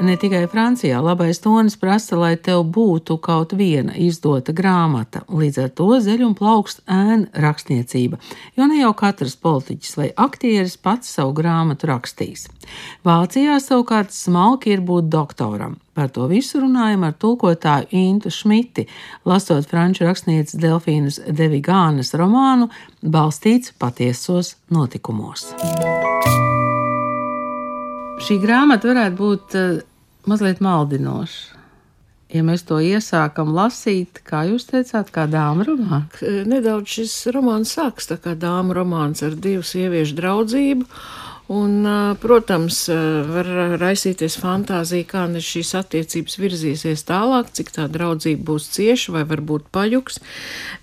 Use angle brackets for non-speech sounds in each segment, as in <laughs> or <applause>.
Ne tikai Francijā labais tonis prasa, lai tev būtu kaut viena izdota grāmata, līdz ar to zeļ un plaukst ēna rakstniecība, jo ne jau katrs politiķis vai aktieris pats savu grāmatu rakstīs. Vācijā savukārt smalki ir būt doktoram. Par to visu runājam ar tulkotāju Intu Šmiti, lasot franču rakstnieces Delfīnas Devigānas romānu balstīts patiesos notikumos. Šī grāmata varētu būt mazliet maldinošs. Ja mēs to iesākam lasīt, kā jūs teicāt, kā dāmas romāns? Nedaudz šis romāns sāks tā kā dāmas romāns ar divu sieviešu draudzību. Un, protams, var raisīties fantāzija, kā šīs attiecības virzīsies tālāk, cik tā draudzība būs cieša vai varbūt pajuks.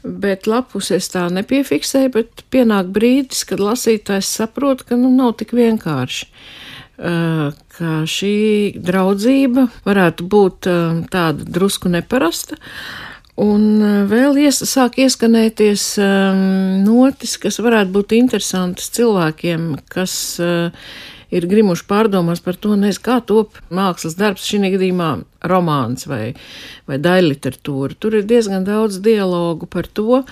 Bet lapus es tā nepiefiksēju, bet pienāk brīdis, kad lasītājs saprot, ka nu nav tik vienkārši ka šī draudzība varētu būt tāda drusku neparasta. Un vēl ies, sāk ieskanēties um, notis, kas varētu būt interesantas cilvēkiem, kas uh, ir grimuši pārdomās par to, nezinu, kā top mākslas darbs, šī gadījumā romāns vai, vai daļliteratūra. Tur ir diezgan daudz dialogu par to,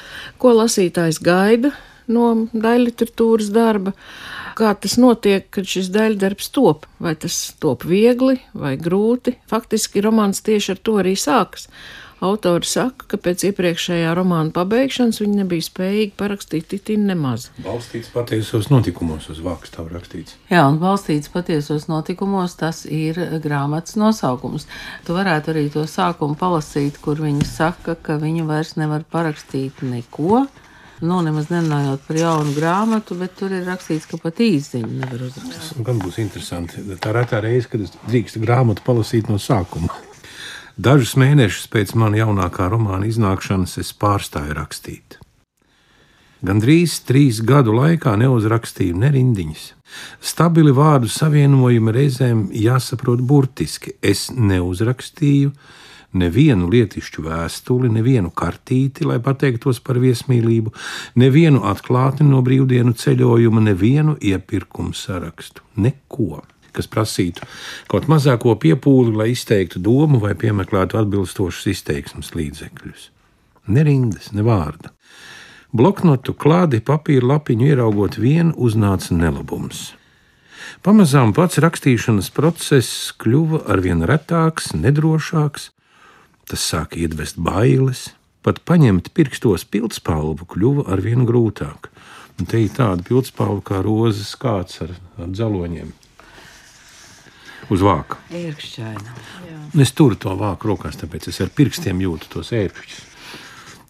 ko lasītājs gaida no daļliteratūras darba. Uh, kā tas notiek, kad šis daļdarbs top. Vai tas top viegli vai grūti? Faktiski romāns tieši ar to arī sākas. Autori saka, ka pēc iepriekšējā romāna pabeigšanas viņi nebija spējīgi parakstīt titinu nemaz. Balstīts patiesos notikumos, uz vāks tā rakstīts. Jā, un balstīts patiesos notikumos, tas ir grāmatas nosaukums. Tu varētu arī to sākumu palasīt, kur viņi saka, ka viņi vairs nevar parakstīt neko, Nu, nemaz nerunājot par jaunu grāmatu, bet tur ir rakstīts, ka pat īsiņu nevar uzrakstīt. Gan būs interesanti. Tā ir tā reize, kad es drīkstu grāmatu palasīt no sākuma. Dažus mēnešus pēc manas jaunākā romāna iznākšanas es pārstāju rakstīt. Gan drīz trīs gadu laikā neuzrakstīju ne rindiņas. Stabili vārdu savienojumi reizēm jāsaprot burtiski. Es neuzrakstīju, nevienu lietišķu vēstuli, nevienu kartīti, lai pateiktos par viesmīlību, nevienu atklāti no brīvdienu ceļojuma, nevienu iepirkumu sarakstu. Neko, kas prasītu kaut mazāko piepūli, lai izteiktu domu vai piemeklētu atbilstošus izteiksmes līdzekļus. Ne rindas, ne vārda. Bloknotu klādi papīra lapiņu ieraugot vienu, uznāca nelabums. Pamazām pats rakstīšanas process kļuva arvien retāks, nedrošāks, Tas sāka iedvest bailes, pat paņemt pirkstos pildspalvu kļuva arvien grūtāk. Un te ir tāda pildspalva kā rozes kāds ar, ar dzeloņiem. Uz vāka. Ērkšķaina. Es turu to vāku rokās, tāpēc es ar pirkstiem jūtu tos ērkšķus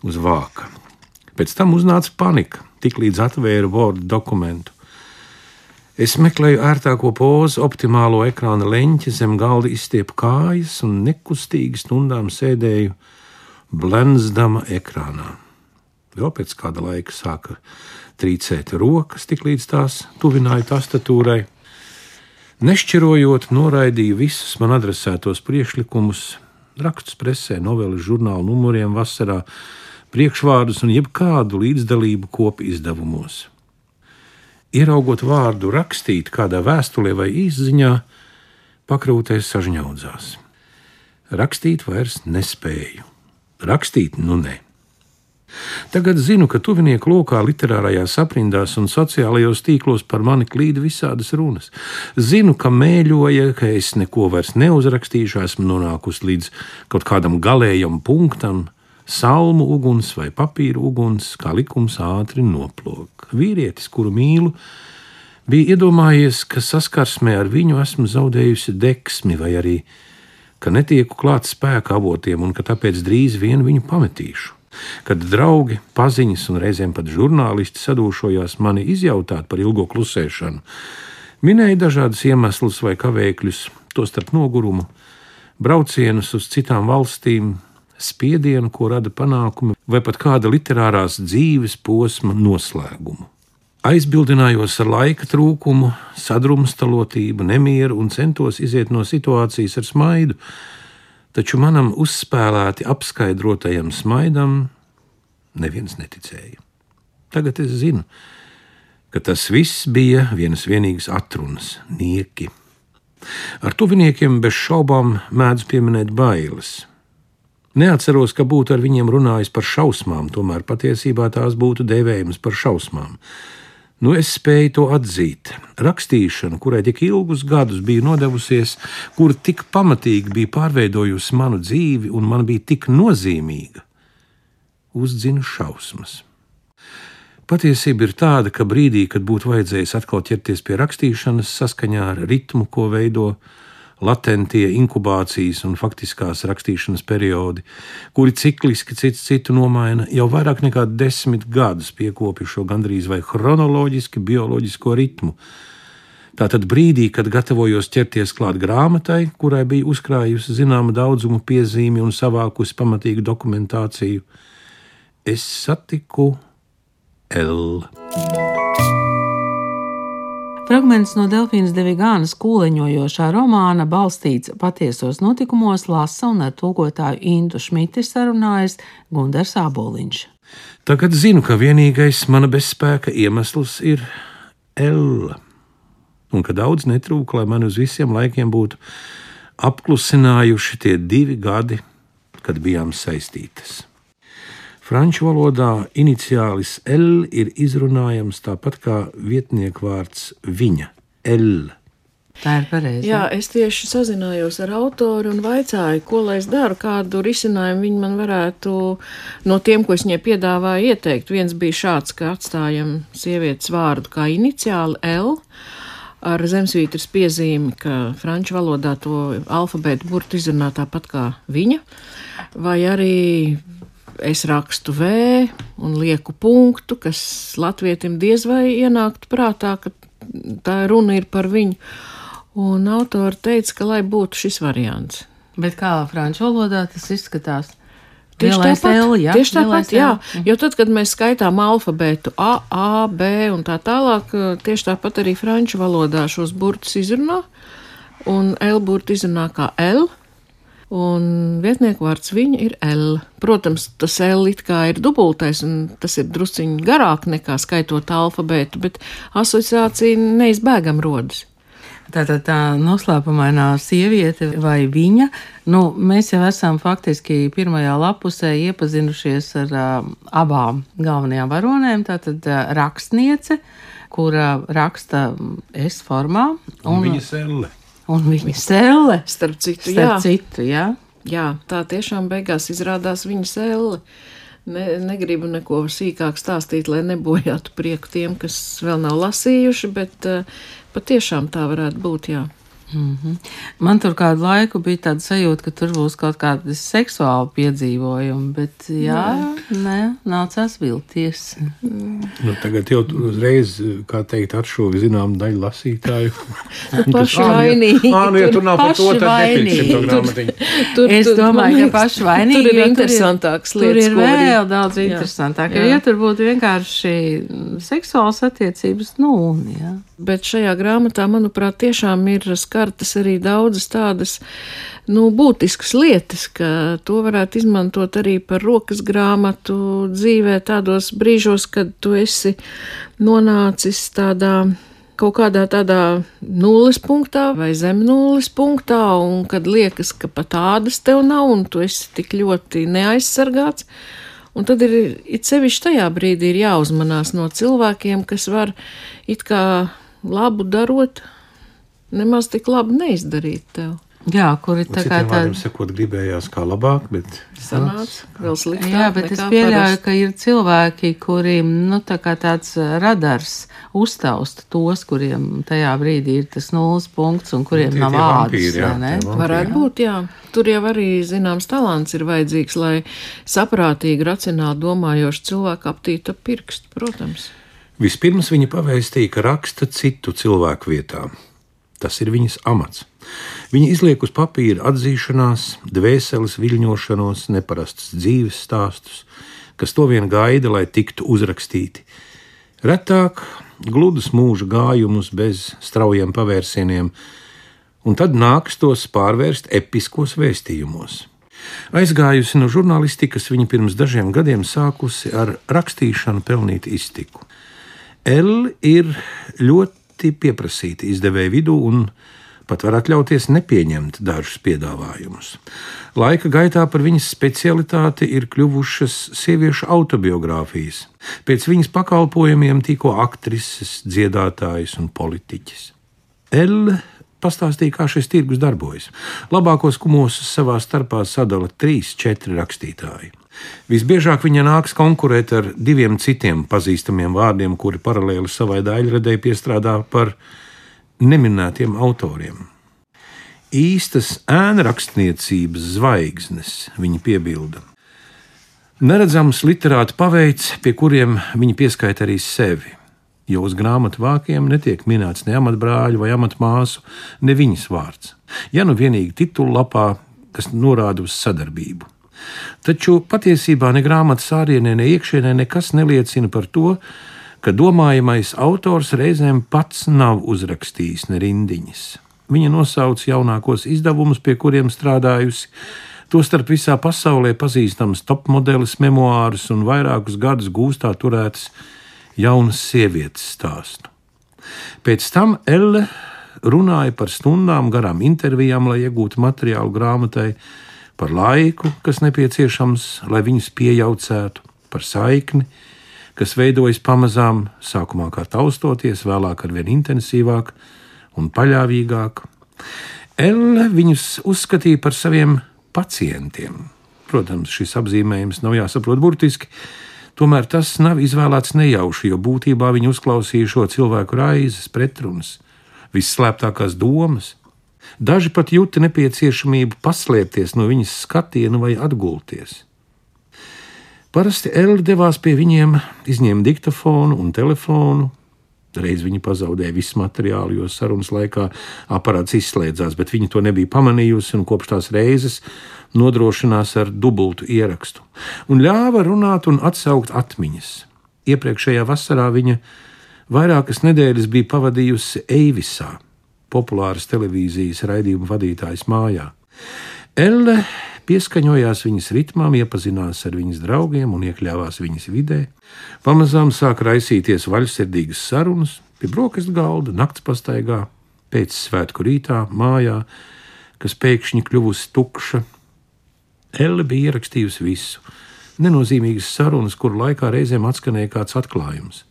uz vāka. Pēc tam uznāca panika, tik līdz atvēru Word dokumentu. Es meklēju ērtāko pozu, optimālo ekrāna leņķi, zem galda izstiepu kājas un nekustīgi stundām sēdēju blenzdama ekrānā. Vēl pēc kāda laika sāka trīcēt rokas, tik līdz tās tuvināja tastatūrai. Nešķirojot, noraidīju visus man adresētos priekšlikumus, rakstus presē, novēlu žurnālu numuriem vasarā, priekšvārdus un jebkādu līdzdalību kopu izdevumos ieraugot vārdu rakstīt kādā vēstulē vai izziņā, pakrūtēs sažņaudzās. Rakstīt vairs nespēju. Rakstīt nu ne. Tagad zinu, ka tuvinieku lokā, literārajās aprindās un sociālajos tīklos par mani klīd visādas runas. Zinu, ka mēļoja, ka es neko vairs neuzrakstīšu, esmu nonākusi līdz kaut kādam galējam punktam, salmu uguns vai papīra uguns, kā likums ātri noplok. Vīrietis, kuru mīlu, bija iedomājies, ka saskarsmē ar viņu esmu zaudējusi deksmi, vai arī ka netieku klāt spēka avotiem un ka tāpēc drīz vien viņu pametīšu. Kad draugi, paziņas un reizēm pat žurnālisti sadūšojās mani izjautāt par ilgo klusēšanu, minēja dažādus iemeslus vai kavēkļus, tostarp nogurumu, braucienus uz citām valstīm, spiedienu, ko rada panākumi, vai pat kāda literārās dzīves posma noslēgumu. Aizbildinājos ar laika trūkumu, sadrumstalotību, nemieru un centos iziet no situācijas ar smaidu, taču manam uzspēlēti apskaidrotajam smaidam neviens neticēja. Tagad es zinu, ka tas viss bija vienas vienīgas atrunas, nieki. Ar tuviniekiem bez šaubām mēdz pieminēt bailes. Neatceros, ka būtu ar viņiem runājis par šausmām, tomēr patiesībā tās būtu dēvējamas par šausmām. Nu, es spēju to atzīt. Rakstīšana, kurai tik ilgus gadus bija nodevusies, kur tik pamatīgi bija pārveidojusi manu dzīvi un man bija tik nozīmīga, uzdzina šausmas. Patiesība ir tāda, ka brīdī, kad būtu vajadzējis atkal ķerties pie rakstīšanas saskaņā ar ritmu, ko veido latentie inkubācijas un faktiskās rakstīšanas periodi, kuri cikliski cits citu nomaina, jau vairāk nekā desmit gadus piekopju šo gandrīz vai chronoloģiski bioloģisko ritmu. Tātad brīdī, kad gatavojos ķerties klāt grāmatai, kurai bija uzkrājusi zināmu daudzumu piezīmi un savākusi pamatīgu dokumentāciju, es satiku L. Fragments no Delfīnas Devigānas kūleņojošā romāna balstīts patiesos notikumos lasa un ar tulkotāju Intu Šmiti sarunājas Gundars Āboliņš. Tagad zinu, ka vienīgais mana bezspēka iemesls ir L. Un ka daudz netrūka, lai man uz visiem laikiem būtu apklusinājuši tie divi gadi, kad bijām saistītas. Franču valodā iniciālis L ir izrunājams tāpat kā vietnieku vārds viņa - L. Tā ir pareizi. Jā, es tieši sazinājos ar autoru un vaicāju, ko lai es daru, kādu risinājumu viņi man varētu no tiem, ko es viņai piedāvāju, ieteikt. Viens bija šāds, ka atstājam sievietes vārdu kā iniciāli L ar zemesvītras piezīmi, ka franču valodā to alfabētu burtu izrunā tāpat kā viņa, vai arī es rakstu V un lieku punktu, kas latvietim diez vai ienāktu prātā, ka tā runa ir par viņu. Un autori teica, ka lai būtu šis variants. Bet kā franču valodā tas izskatās? Tieši Lielais tāpat, L, jā? tieši tāpat, jā. L. Jo tad, kad mēs skaitām alfabētu A, A, B un tā tālāk, tieši tāpat arī franču valodā šos burtus izrunā, un L burtu izrunā kā L, un vietnieku vārds viņa ir L. Protams, tas L it kā ir dubultais, un tas ir drusciņi garāk nekā skaitot alfabētu, bet asociācija neizbēgam rodas. Tātad tā noslēpumainā sieviete vai viņa, nu, mēs jau esam faktiski pirmajā lapusē iepazinušies ar uh, abām galvenajām varonēm. Tātad uh, rakstniece, kura raksta S formā, Un un, viņa selle. Un viņa selle. Starp citu, Starp jā, citu, jā. jā, tā tiešām beigās izrādās viņa selle. Ne, negribu neko sīkāk stāstīt, lai nebojātu prieku tiem, kas vēl nav lasījuši, bet uh, patiešām tā varētu būt. Jā. Man tur kādu laiku bija tāda sajūta, ka tur būs kaut kādi seksuāli piedzīvojumi, bet jā, nē, nācās vilties. Nu, tagad jau uzreiz, kā teikt, atšuvi zinām daļu lasītāju. <laughs> paši vainīgi. Ā, nu, ja tur nav par to, tad nepirksim to grāmatiņu. Tur, Es tur, domāju, man ka paši vainīgi. Tur ir jo interesantāks Tur lietas, ir ko var vēl daudz interesantāk. Jā. Ja tur būtu vienkārši mm, seksuāls attiecības, nu, un, jā. Bet šajā grāmatā, manuprāt, tiešām ir skartas arī daudzas tādas nu, būtiskas lietas, ka to varētu izmantot arī par rokas grāmatu dzīvē, tādos brīžos, kad tu esi nonācis tādā. Kaut kādā tādā nulles punktā vai zem nulles punktā, un kad liekas, ka pat tādas tev nav, un tu esi tik ļoti neaizsargāts, Un tad ir it sevišķi tajā brīdī jāuzmanās no cilvēkiem, kas var it kā labu darot, nemaz tik labi neizdarīt tev. jā, kur ir tā kā tāda. sakot, gribējās kā labāk, bet Sanāca vēl sliktāk. Jā, bet es pieļauju, parasti. ka ir cilvēki, kuriem nu, tā kā tāds uh, radars uztaust tos, kuriem tajā brīdī ir tas nulles punkts un kuriem Tie- nav ādas. vai ne? Varētu būt, jā. Tur jau arī zināms talants ir vajadzīgs, lai saprātīgi, racionāli domājoši cilvēki aptītu ap pirkstu, protams. Vispirms viņa pavēstīja, ka raksta citu cilvēku vietā. Tas ir viņas amats. Viņa izliek uz papīra atzīšanās, dvēseles viļņošanos, neparastas dzīves stāstus, kas to vien gaida, lai tiktu uzrakstīti. Retāk gludus mūža gājumus bez straujiem pavērsieniem, un tad nāks tos pārvērst episkos vēstījumos. Aizgājusi no žurnālistikas, viņa pirms dažiem gadiem sākusi ar rakstīšanu pelnīt iztiku. L ir ļoti pieprasīta izdevēja vidū un pat var atļauties nepieņemt dažus piedāvājumus. Laika gaitā par viņas specialitāti ir kļuvušas sieviešu autobiogrāfijas. Pēc viņas pakalpojumiem tikko aktrises, dziedātājas un politiķis. L pastāstīja, kā šis tirgus darbojas. Labākos kumosus savā starpā sadala trīs, četri rakstītāji. Visbiežāk viņa nāks konkurēt ar diviem citiem pazīstamiem vārdiem, kuri paralēli savai daļradēji piestrādā par neminētiem autoriem. Īstas ēnrakstniecības zvaigznes viņa piebilda. Neredzams literāta paveids, pie kuriem viņa pieskaita arī sevi, jo uz grāmatu vākiem netiek minēts ne amatbrāļu vai amatmāsu, ne viņas vārds, ja nu vienīgi titullapā, kas norāda uz sadarbību. Taču patiesībā ne grāmatas ārienē, ne iekšienē nekas neliecina par to, ka domājamais autors reizēm pats nav uzrakstījis ne rindiņas. Viņa nosauc jaunākos izdevumus, pie kuriem strādājusi, tostarp visā pasaulē pazīstams top modelis, memoārus un vairākus gadus gūstā turētas jaunas sievietes stāstu. Pēc tam Elle runāja par stundām garām intervijām, lai iegūtu materiālu grāmatai, par laiku, kas nepieciešams, lai viņus piejaucētu, par saikni, kas veidojas pamazām, sākumā kā taustoties, vēlāk ar vien intensīvāk un paļāvīgāk. Elle viņus uzskatīja par saviem pacientiem. Protams, šis apzīmējums nav jāsaprot burtiski, tomēr tas nav izvēlēts nejauši, jo būtībā viņi uzklausīja šo cilvēku raizes, pretrunas, visslēptākās domas. Daži pat jūta nepieciešamību paslēpties no viņas skatiena vai atgulties. Parasti Elga devās pie viņiem, izņēma diktafonu un telefonu. Reiz viņa pazaudēja visu materiālu, jo sarunas laikā aparāts izslēdzās, bet viņa to nebija pamanījusi un kopš tās reizes nodrošinās ar dubultu ierakstu un ļāva runāt un atsaukt atmiņas. Iepriekšējā vasarā viņa vairākas nedēļas bija pavadījusi Eivisā, populāras televīzijas raidījuma vadītājas mājā. Elle pieskaņojās viņas ritmām, iepazinās ar viņas draugiem un iekļāvās viņas vidē. Pamazām sāk raisīties vaļsirdīgas sarunas pie brokastu galda, nakts pastaigā, pēc svētku rītā, mājā, kas pēkšņi kļuvusi tukša. Elle bija ierakstījusi visu, nenozīmīgas sarunas, kuru laikā reizēm atskanēja kāds atklājums.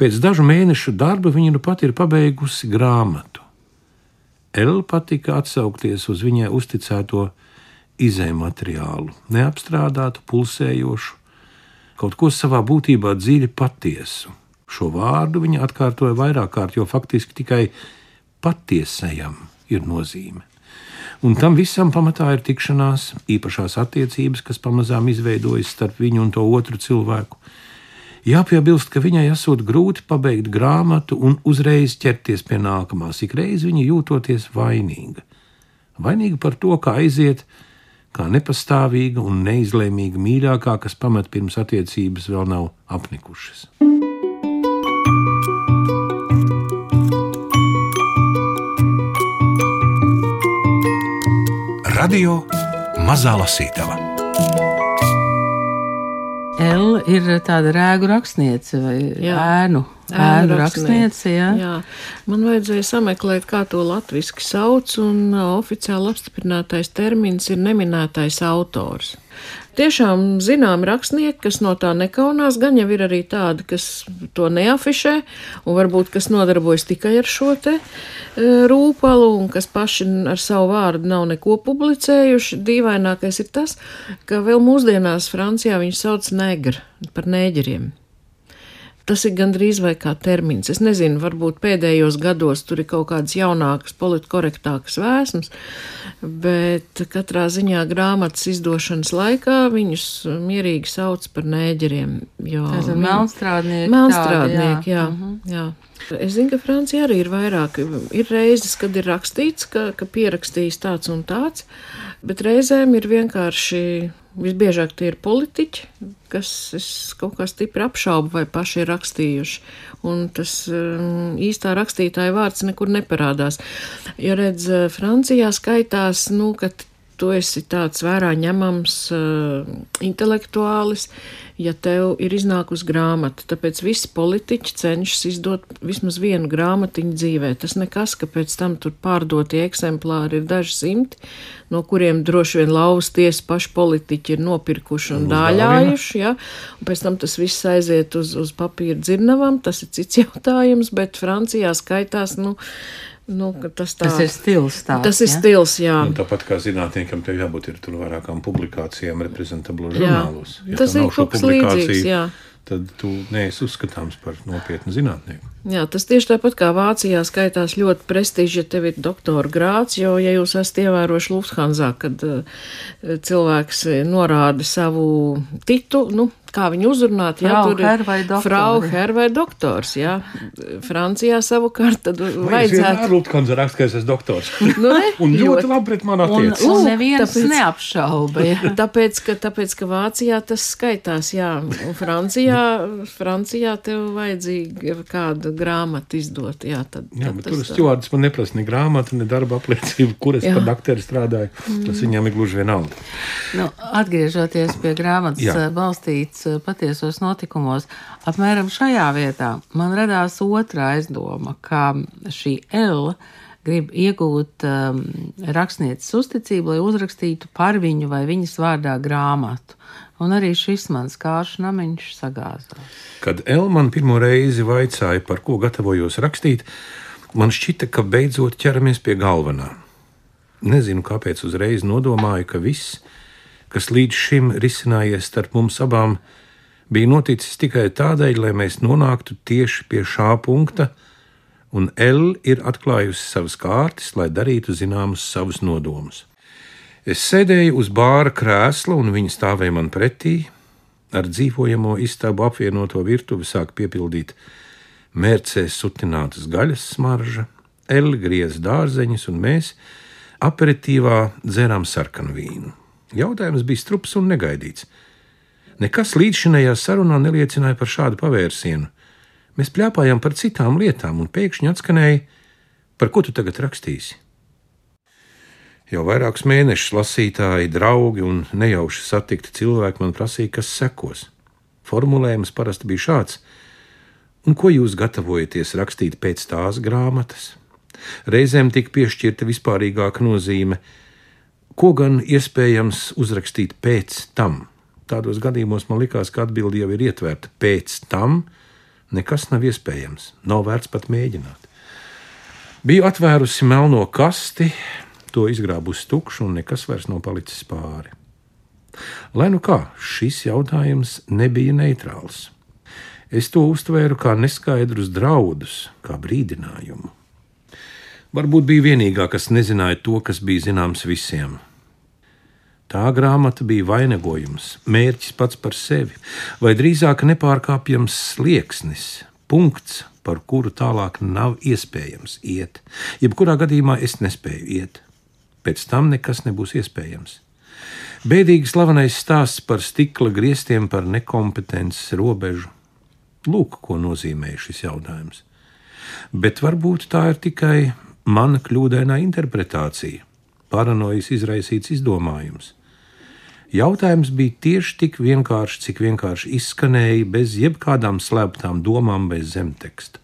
Pēc dažu mēnešu darba viņa nu pat ir pabeigusi grāmatu. Elle patika atsaukties uz viņai uzticēto izēju materiālu, neapstrādātu, pulsējošu, kaut ko savā būtībā dziļi patiesu. Šo vārdu viņa atkārtoja vairāk kārt, jo faktiski tikai patiesajam ir nozīme. Un tam visam pamatā ir tikšanās, īpašās attiecības, kas pamazām izveidojas starp viņu un to otru cilvēku. Jāpiebilst, ka viņai esot grūti pabeigt grāmatu un uzreiz ķerties pie nākamās, ik reiz viņa jūtoties vainīga. Vainīga par to, kā aiziet, kā nepastāvīga un neizlēmīga mīļākā, kas pamat pirms attiecības vēl nav apnikušas. Radio Mazā Lasītava. L ir tāda rēgu rakstniece vai jā. ēnu Ēnu rakstniece, jā. jā. Man vajadzēja sameklēt, kā to latviski sauc, un oficiāli apstiprinātais termins ir neminētais autors. Tiešām zinām rakstnieki, kas no tā nekaunās, gan jau ir arī tādi, kas to neafišē, un varbūt kas nodarbojas tikai ar šo te rūpalu, un kas paši ar savu vārdu nav neko publicējuši. Dīvainākais ir tas, ka vēl mūsdienās Francijā viņš sauc negri par nēģeriem. Tas ir gandrīz vai kā termins. Es nezinu, varbūt pēdējos gados tur ir kaut kādas jaunākas, politkorektākas vēsmas, bet katrā ziņā grāmatas izdošanas laikā viņus mierīgi sauc par nēģeriem. Tas ir melnstrādnieki. Melnstrādnieki, jā. jā, uh -huh. jā. Es zinu, ka Francijā arī ir vairāk. Ir reizes, kad ir rakstīts, ka, ka pierakstījis tāds un tāds, bet reizēm ir vienkārši Visbiežāk tie ir politiķi, kas kaut kā stipri apšauba vai paši ir rakstījuši. Un tas um, īstā rakstītāja vārds nekur neparādās. Ja redz, uh, Francijā skaitās, nu, ka tu esi tāds vērā ņemams uh, intelektuālis, ja tev ir iznākusi grāmata. Tāpēc visi politiķi cenšas izdot vismaz vienu grāmatiņu dzīvē. Tas nekas, ka pēc tam tur pārdotie eksemplāri ir daži simti, no kuriem droši vien lauvas tiesa paši politiķi ir nopirkuši un dāļājuši, ja? un pēc tam tas viss aiziet uz, uz papīra dzirnavam, tas ir cits <laughs> jautājums, bet Francijā skaitās, nu, Nu, tas, tā, tas ir stils. Tāds, tas ir ja? stils, jā. Un tāpat kā zinātniekam, tev jābūt ir tur vairākām publikācijām, reprezentablos žurnālos. Ja tas ir kaut kas līdzīgs, jā. Tad tu neesi uzskatāms par nopietnu zinātnieku. Jā, tas tieši tāpat kā Vācijā skaitās ļoti prestiži, ja tev ir doktora grāts, jo, ja jūs esat ievērojuši Lufthansa, kad uh, cilvēks norāda savu titu, nu, kā viņu uzrunāt. Jā, Frau tur ir Frau Her vai doktors. Jā. Francijā savukārt tad vajadzētu. Lūdzu, rakst, ka es esmu doktors. Nu, ne, un ļoti labi pret mani attiecas. Un, un neviens tāpēc, neapšauba. Jā. <laughs> Tāpēc, ka, tāpēc, ka Vācijā tas skaitās, jā. Un Francijā, Francijā tev vajadzīga kāda grāmata izdot. Jā, tad, jā tad bet tur stjords man neprasa ne grāmatu, ne darba apliecību, kur es jā. par doktoru strādāju. Tas viņam ir gluži vienalda. Nu, atgriežoties pie grāmatas jā. balstīts patiesos notikumos. Apmēram šajā vietā man radās otra aizdoma, ka šī L grib iegūt um, rakstnieces uzticību, lai uzrakstītu par viņu vai viņas vārdā grāmatu. Un arī šis mans kāršu namiņš sagāzās. Kad Elman pirmo reizi vaicāja, par ko gatavojos rakstīt, man šķita, ka beidzot ķeramies pie galvenā. Nezinu, kāpēc uzreiz nodomāju, ka viss, kas līdz šim risinājies starp mums abām, bija noticis tikai tādēļ, lai mēs nonāktu tieši pie šā punkta, un L ir atklājusi savas kārtas, lai darītu zināmus savus nodomus. Es sēdēju uz bāra krēsla, un viņa stāvēja man pretī. Ar dzīvojamo istabu apvienoto virtuvi sāk piepildīt mērcēs sutinātas gaļas smarža, L griez dārzeņus, un mēs aperitīvā dzērām sarkanu vīnu. Jautājums bija strups un negaidīts. Nekas līdzšinējā sarunā neliecināja par šādu pavērsienu. Mēs plēpājām par citām lietām, un pēkšņi atskanēja, par ko tu tagad rakstīsi. Jau vairākus mēnešus lasītāji, draugi un nejauši satikti cilvēki man prasīja, kas sekos. Formulējums parasti bija šāds: Un ko jūs gatavojaties rakstīt pēc tās grāmatas? Reizēm tika piešķirta vispārīgāka nozīme, ko gan iespējams uzrakstīt pēc tam tādos gadījumos man likās, ka atbilde jau ir ietverta. Pēc tam nekas nav iespējams, nav vērts pat mēģināt. Biju atvērusi melno kasti, to izgrābusi tukšu, un nekas vairs nav palicis pāri. Lai nu kā, šis jautājums nebija neitrāls. Es to uztvēru kā neskaidrus draudus, kā brīdinājumu. Varbūt bija vienīgā, kas nezināja to, kas bija zināms visiem Tā grāmata bija vainagojums, mērķis pats par sevi, vai drīzāk nepārkāpjams slieksnis, punkts, par kuru tālāk nav iespējams iet. Jebkurā gadījumā es nespēju iet. Pēc tam nekas nebūs iespējams. Bēdīgi slavenais stāsts par stikla griestiem, par nekompetences robežu. Lūk, ko nozīmē šis jautājums. Bet varbūt tā ir tikai mana kļūdainā interpretācija, paranojas izraisīts izdomājums. Jautājums bija tieši tik vienkāršs, cik vienkārši izskanēja, bez jebkādām slēptām domām, bez zemteksta.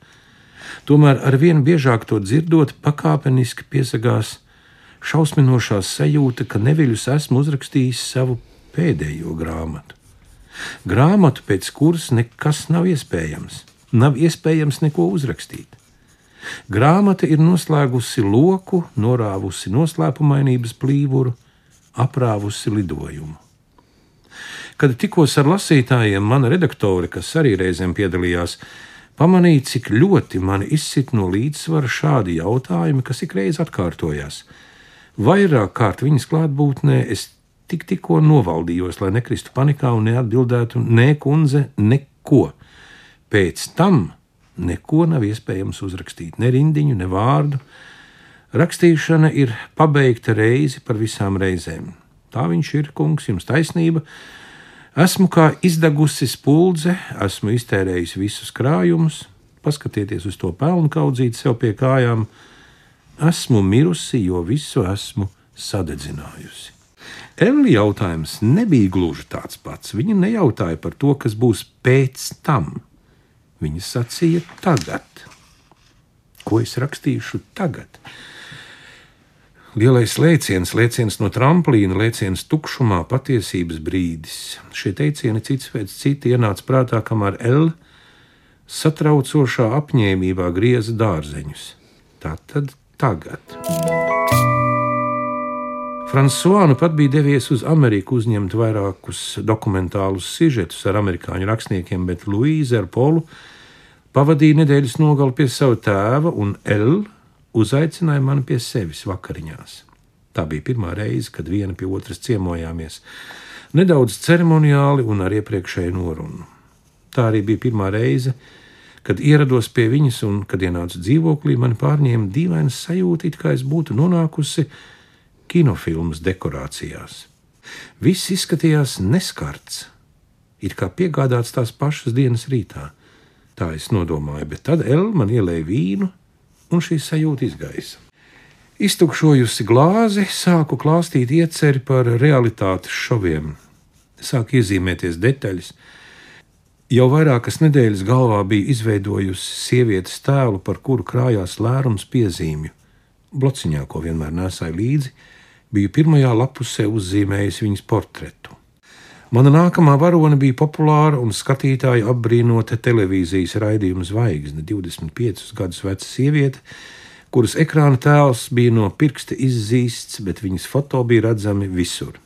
Tomēr ar vien biežāk to dzirdot, pakāpeniski piesakās šausminošā sajūta, ka neviļus esmu uzrakstījis savu pēdējo grāmatu. Grāmatu, pēc kuras nekas nav iespējams, nav iespējams neko uzrakstīt. Grāmata ir noslēgusi loku, norāvusi noslēpumainības plīvuru, aprāvusi lidojumu. Kad tikos ar lasītājiem, mana redaktore, kas arī reizēm piedalījās, pamanīja, cik ļoti mani izsit no līdzsvara šādi jautājumi, kas ikreiz atkārtojās. Vairāk kārt viņas klātbūtnē es tik tikko novaldījos, lai nekristu panikā un neatbildētu ne kundze, neko. Pēc tam neko nav iespējams uzrakstīt, ne rindiņu, ne vārdu, Rakstīšana ir pabeigta reizi par visām reizēm. Tā viņš ir, kungs, jums taisnība. Esmu kā izdegusi spuldze, esmu iztērējis visus krājumus, paskatieties uz to pelnu kaudzīt sev pie kājām. Esmu mirusi, jo visu esmu sadedzinājusi. Elli jautājums nebija gluži tāds pats. Viņa nejautāja par to, kas būs pēc tam. Viņa sacīja tagad. Ko es rakstīšu tagad? Lielais lēciens, lēciens no tramplīna, lēciens tukšumā, patiesības brīdis. Šie teicieni cits pēc cita ienāca prātā, kamēr L satraucošā apņēmībā grieza dārzeņus. Tā tad tagad. Frančiskā nu pat bija devies uz Ameriku uzņemt vairākus dokumentālus sižetus ar amerikāņu rakstniekiem, bet Luīza ar Polu pavadīja nedēļas nogali pie sava tēva un L uzaicināja mani pie sevis vakariņās. Tā bija pirmā reize, kad viena pie otras ciemojāmies, nedaudz ceremoniāli un ar iepriekšēju norunu. Tā arī bija pirmā reize, kad ierados pie viņas, un, kad ienācu dzīvoklī, man pārņēma dīvains sajūta, it kā es būtu nonākusi kinofilmas dekorācijās. Viss izskatījās neskarts, it kā piegādāts tās pašas dienas rītā. Tā es nodomāju, bet tad Elma man ielēja vīnu, un šī sajūta izgaisa. Iztukšojusi glāzi, sāku klāstīt ieceri par realitātes šoviem. Sāk iezīmēties detaļas. Jau vairākas nedēļas galvā bija izveidojusi sievietes tēlu, par kuru krājās lērums piezīmju. Blociņā, ko vienmēr nesāju līdzi, biju pirmajā lapusē uzzīmējusi viņas portretu. Mana nākamā varone bija populāra un skatītāja apbrīnota televīzijas raidījuma zvaigzne, 25 gadus veca sieviete, kuras ekrāna tēls bija no pirksta izzīsts, bet viņas foto bija redzami visur.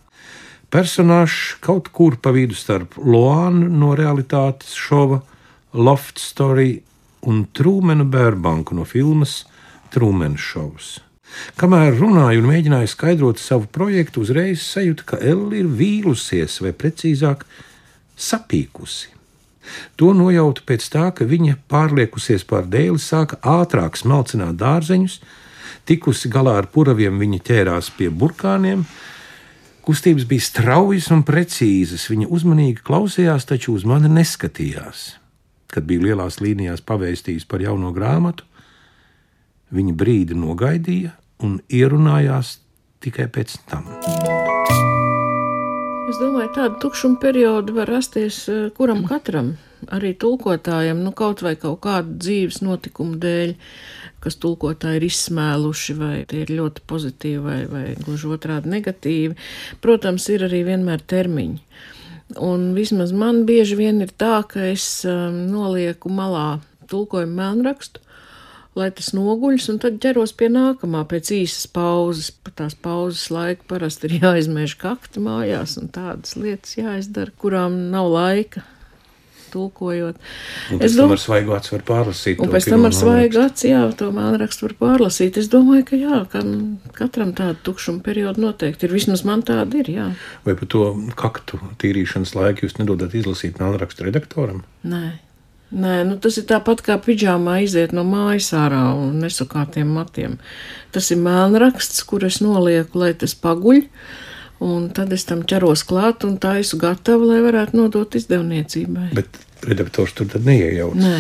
Personāžs kaut kur pa vidu starp Loānu no realitātes šova, Loft Story un Trūmenu Bērbanku no filmas Trūmenu šovs. Kamēr runāju un mēģināju skaidrot savu projektu, uzreiz sajūtu, ka Elle ir vīlusies, vai precīzāk, sapīkusi. To nojautu pēc tā, ka viņa pārliekusies pār dēli, sāka ātrāk smalcināt dārzeņus, tikusi galā ar puraviem, viņa ķērās pie burkāniem. Kustības bija straujas un precīzas, viņa uzmanīgi klausījās, taču uz mani neskatījās. Kad bija lielās līnijās pavēstījis par jauno grāmatu, viņa brīdi nogaidīja un ierunājās tikai pēc tam. Es domāju, tādu tukšumu periodu var rasties eh, kuram katram, arī tulkotājam, nu kaut vai kaut kādu dzīves notikumu dēļ, kas tulkotāji ir izsmēluši, vai tie ir ļoti pozitīvi, vai, vai gluži otrādi negatīvi. Protams, ir arī vienmēr termiņi. Un vismaz man bieži vien ir tā, ka es um, nolieku malā tulkojumu melnrakstu, lai tas noguļas, un tad ķeros pie nākamā pēc īsas pauzes. Pa tās pauzes laiku parasti ir jāizmēž kakti mājās, un tādas lietas jāizdara, kurām nav laika. Tulkojot. Un pēc tam ar svaigu acu var pārlasīt. Un pēc tam ar svaigu acu, jā, to mēlrakstu var pārlasīt. Es domāju, ka jā, ka katram tāda tukšuma perioda noteikti ir. Vismaz man tāda ir, jā. Vai par to kaktu tīrīšanas laiku jūs nedodat izlasīt mēlrakstu redaktoram? Nē. Nē, nu tas ir tāpat kā pidžāmā iziet no mājas ārā un nesakātiem matiem. Tas ir mēlnraksts, kur es nolieku, lai tas paguļ, un tad es tam ķeros klāt un taisu gatavu, lai varētu nodot izdevniecībai. Bet redaktors tur tad neiejaucas. Nē.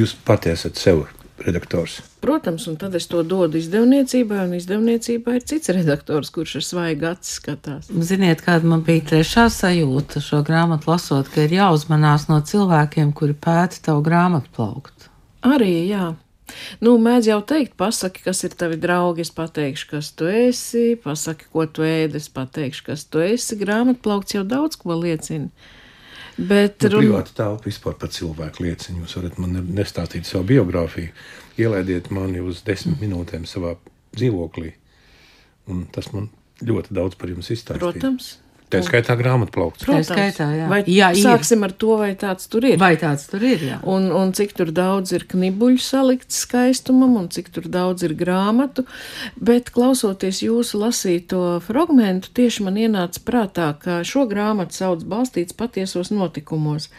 Jūs pati esat sev redaktors. Protams, un tad es to dodu izdevniecībai, un izdevniecībā ir cits redaktors, kurš ar svaigu acis skatās. Ziniet, kāda man bija trešā sajūta šo grāmatu lasot, ka ir jāuzmanās no cilvēkiem, kuri pēta tavu grāmatu plaukt. Arī, jā. Nu, mēdz jau teikt, pasaki, kas ir tavi draugi, es pateikšu, kas tu esi, pasaki, ko tu ēdi, es pateikšu, kas tu esi. Grāmatplaukts jau daudz ko liecina. Bet Nu, run- privāta telpa vispār par cilvēku liecinu. Jūs varat man nestāstīt savu biogrāfiju. Ielaidiet mani uz desmit minūtēm savā dzīvoklī. Un tas man ļoti daudz par jums izstāstīs. protams. Tā skaitā grāmatplaukts. Tā skaitā, jā. Vai Jā, ir. sāksim ar to, vai tāds tur ir? Vai tāds tur ir? Jā. Un, un cik tur daudz ir knibuļu salikts skaistumam, un cik tur daudz ir grāmatu. Bet, klausoties jūsu lasīto fragmentu, tieši man ienāca prātā, ka šo grāmatu sauc balstīts patiesos notikumos.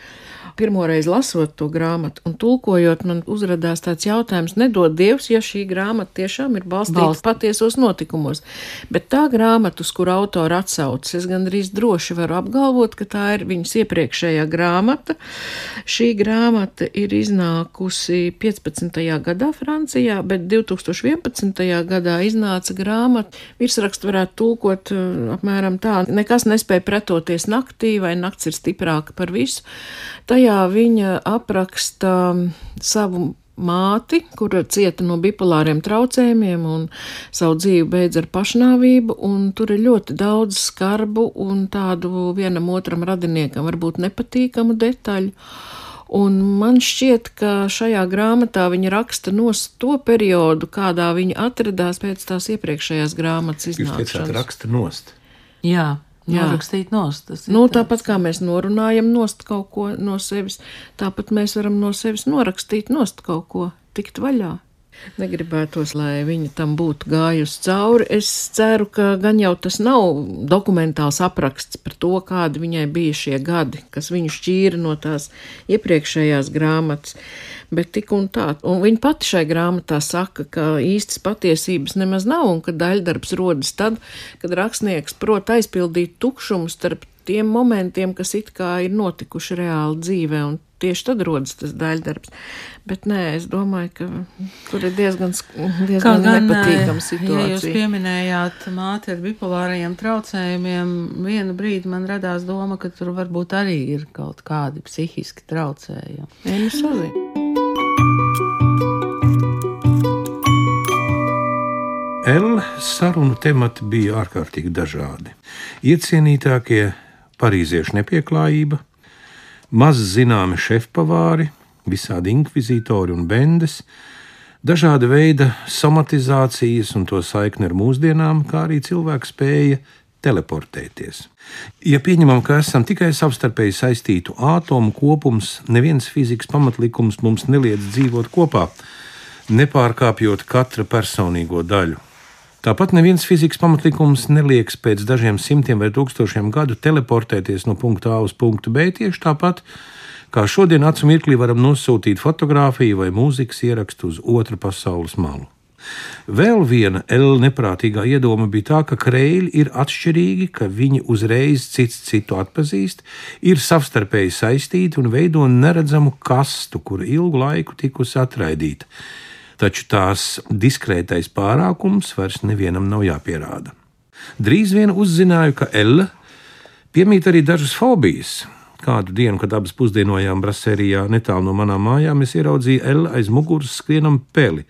Pirmoreiz lasot to grāmatu un tulkojot, man uzrādījās tāds jautājums, nedod Dievs, ja šī grāmata tiešām ir balstīta Balst- patiesos notikumos. Bet tā grāmata, uz kuru autora atsaucas, es gandrīz droši varu apgalvot, ka tā ir viņas iepriekšējā grāmata. Šī grāmata ir iznākusi 15. gadā Francijā, bet 2011. gadā iznāca grāmata. Virsrakstu varētu tulkot eh, apmēram tā, nekas nespēja pretoties naktī, vai nakts ir stiprāka par visu. Tajā viņa apraksta savu māti, kura cieta no bipolāriem traucējumiem un savu dzīvi beidz ar pašnāvību, un tur ir ļoti daudz skarbu un tādu vienam otram radiniekam varbūt nepatīkamu detaļu. Un man šķiet, ka šajā grāmatā viņa raksta nos to periodu, kādā viņa atradās pēc tās iepriekšējās grāmatas Jūs teicāt, iznākšanas. raksta nost. Jā. Norakstīt nost. Nu, tā. tāpat kā mēs norunājam nost kaut ko no sevis, tāpat mēs varam no sevis norakstīt nost kaut ko, tikt vaļā. Negribētos, lai viņa tam būtu gājusi cauri. Es ceru, ka gan jau tas nav dokumentāls apraksts par to, kādi viņai bija šie gadi, kas viņu šķīra no tās iepriekšējās grāmatas, bet tik un tā. Un viņa pati šai grāmatā saka, ka īstas patiesības nemaz nav un ka daļdarbs rodas tad, kad rakstnieks prot aizpildīt tukšumu starp tiem momentiem, kas it kā ir notikuši reāli dzīvē, un tieši tad rodas tas daļdarbs. Bet nē, es domāju, ka tur ir diezgan, diezgan gan, nepatīkama ja jūs situācija. pieminējāt māti ar bipolārajiem traucējumiem, vienu brīdi man radās doma, ka tur varbūt arī ir kaut kādi psihiski traucējumi. Nē, nu sazin. L sarunu temati bija ārkārtīgi dažādi. Iecienītākie parīziešu nepieklājība, maz zināmi šefpavāri, visādi inkvizītori un bendes, dažāda veida somatizācijas un to saikni ar mūsdienām, kā arī cilvēku spēja teleportēties. Ja pieņemam, ka esam tikai savstarpēji saistītu atomu kopums, neviens fizikas pamatlikums mums neliedz dzīvot kopā, nepārkāpjot katra personīgo daļu. Tāpat neviens fizikas pamatlikums nelieks pēc dažiem simtiem vai tūkstošiem gadu teleportēties no punkta A uz punktu B tieši tāpat, kā šodien acu mirklī varam nosūtīt fotografiju vai mūzikas ierakstu uz otru pasaules malu. Vēl viena L neprātīgā iedoma bija tā, ka kreļi ir atšķirīgi, ka viņi uzreiz cits citu atpazīst, ir savstarpēji saistīti un veido neredzamu kastu, kura ilgu laiku tikusi atraidīta taču tās diskrētais pārākums vairs nevienam nav jāpierāda. Drīz vien uzzināju, ka Ella piemīt arī dažas fobijas. Kādu dienu, kad abas pusdienojām brasērijā netālu no manām mājām, es ieraudzīju Ella aiz muguras skrienam peli,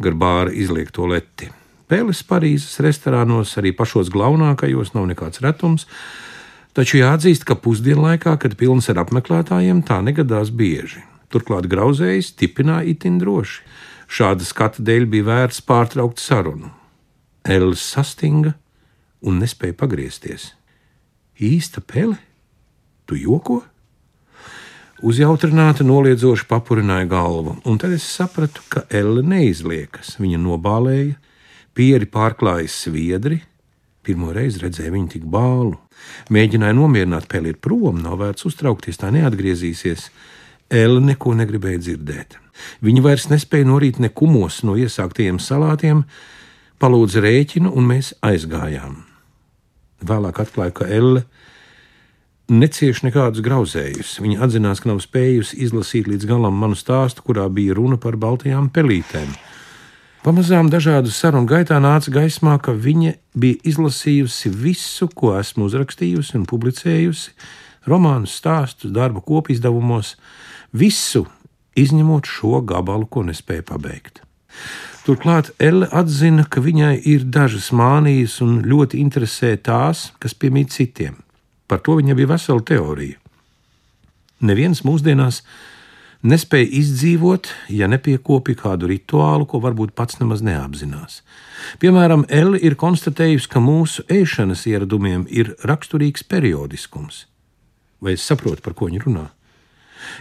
gar bāra izliekto leti. Pēles Parīzes restorānos, arī pašos galvenākajos, nav nekāds retums, taču jāatzīst, ka pusdienlaikā, kad pilns ar apmeklētājiem, tā negadās bieži. Turklāt grauzējs tipināja itin droši. Šāda skata dēļ bija vērts pārtraukt sarunu. Ellis sastinga un nespēja pagriezties. Īsta pele? Tu joko? Uzjautrināta noliedzoši papurināja galvu, un tad es sapratu, ka Elle neizliekas. Viņa nobālēja, pieri pārklāja sviedri. Pirmo reizi redzēju viņu tik bālu. Mēģināja nomierināt, peli ir prom, nav vērts uztraukties, tā neatgriezīsies. Elle neko negribēja dzirdēt. Viņa vairs nespēja norīt nekumos no iesāktajiem salātiem, palūdza rēķinu, un mēs aizgājām. Vēlāk atklāja, ka Elle necieš nekādus grauzējus. Viņa atzinās, ka nav spējusi izlasīt līdz galam manu stāstu, kurā bija runa par baltajām pelītēm. Pamazām dažādu sarunu gaitā nāca gaismā, ka viņa bija izlasījusi visu, ko esmu uzrakstījusi un publicējusi, romānus, stāstus, darbu kopizdevumos, visu, izņemot šo gabalu, ko nespēja pabeigt. Turklāt Elle atzina, ka viņai ir dažas mānijas un ļoti interesē tās, kas piemīt citiem. Par to viņa bija vesela teorija. Neviens mūsdienās nespēja izdzīvot, ja nepiekopja kādu rituālu, ko varbūt pats nemaz neapzinās. Piemēram, Elle ir konstatējusi, ka mūsu ēšanas ieradumiem ir raksturīgs periodiskums. Vai es saprotu, par ko viņa runā?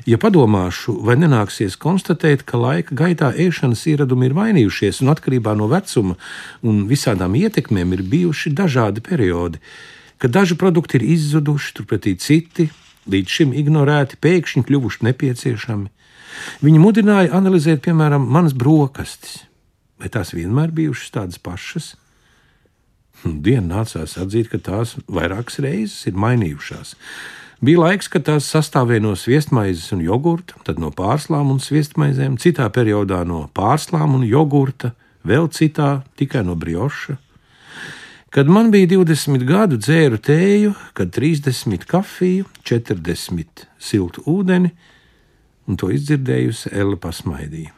Ja padomāšu, vai nenāksies konstatēt, ka laika gaitā ēšanas ieradumi ir mainījušies un atkarībā no vecuma un visādām ietekmēm ir bijuši dažādi periodi, ka daži produkti ir izzuduši, turpretī citi līdz šim ignorēti, pēkšņi kļuvuši nepieciešami. Viņi mudināja analizēt, piemēram, manas brokastis. Vai tās vienmēr bijušas tādas pašas? Hm, Dienu nācās atzīt, ka tās vairākas reizes ir mainījušās. Bija laiks, kad tās sastāvēja no sviestmaizes un jogurta, tad no pārslām un sviestmaizēm, citā periodā no pārslām un jogurta, vēl citā tikai no brioša. Kad man bija 20 gadu, dzēru tēju, kad 30 kafiju, 40 siltu ūdeni, un to izdzirdējusi Ella pasmaidīja.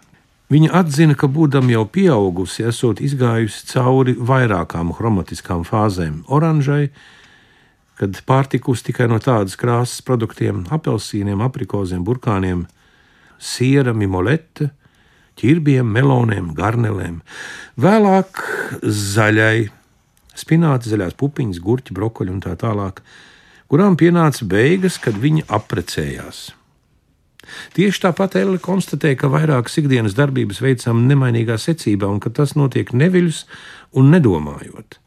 Viņa atzina, ka, būdama jau pieaugusi, esot izgājusi cauri vairākām chromatiskām fāzēm - oranžai, kad pārtikusi tikai no tādas krāsas produktiem - apelsīniem, aprikoziem, burkāniem, siera, mimolete, ķirbiem, meloniem, garnelēm, vēlāk zaļai, spināti, zaļās pupiņas, gurķi, brokoļi un tā tālāk, kurām pienāca beigas, kad viņi apprecējās. Tieši tāpat Elle konstatēja, ka vairākas ikdienas darbības veicam nemainīgā secībā un ka tas notiek neviļus un nedomājot.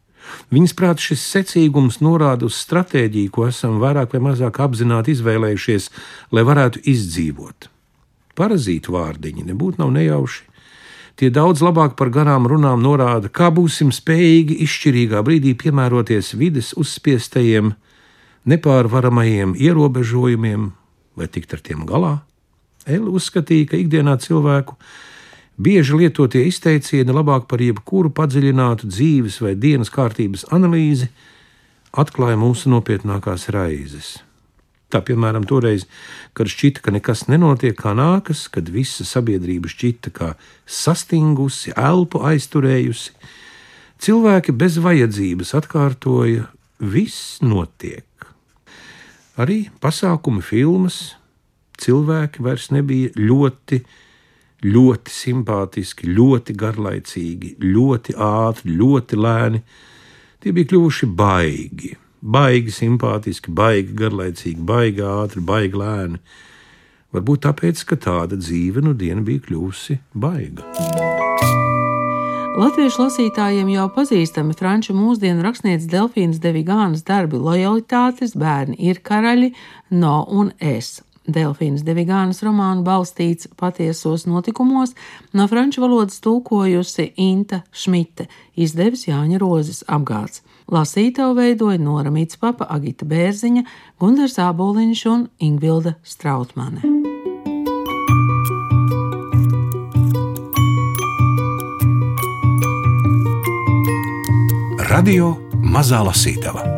Viņas prāt šis secīgums norāda uz stratēģiju, ko esam vairāk vai mazāk apzināti izvēlējušies, lai varētu izdzīvot. Parazītu vārdiņi nebūtu nav nejauši. Tie daudz labāk par garām runām norāda, kā būsim spējīgi izšķirīgā brīdī piemēroties vides uzspiestajiem, nepārvaramajiem ierobežojumiem vai tikt ar tiem galā. Ella uzskatīja, ka ikdienā cilvēku bieži lietotie izteicieni labāk par jebkuru padziļinātu dzīves vai dienas kārtības analīzi atklāja mūsu nopietnākās raizes. Tā piemēram, toreiz, kad šķita, ka nekas nenotiek kā nākas, kad visa sabiedrība šķita kā sastingusi, elpu aizturējusi, cilvēki bez vajadzības atkārtoja: viss notiek. Arī pasākumi, filmas, cilvēki vairs nebija ļoti, ļoti simpātiski, ļoti garlaicīgi, ļoti ātri, ļoti lēni. Tie bija kļuvuši baigi baigi simpātiski, baigi garlaicīgi, baigi ātri, baigi lēni. Varbūt tāpēc, ka tāda dzīve nu diena bija kļuvusi baiga. Latviešu lasītājiem jau pazīstami franču mūsdienu rakstnieks Delfīnas Devigānas darbi Lojalitātes, bērni ir karaļi, no un es. Delfīnas Devigānas romānu balstīts patiesos notikumos, no franču valodas tulkojusi Inta Šmite, izdevis Jāņa Rozes apgāds. Lasītavu veidoja Nora Mitspapa, Agita Bērziņa, Gundars Āboliņš un Ingvilda Strautmane. Radio Mazā Lasītava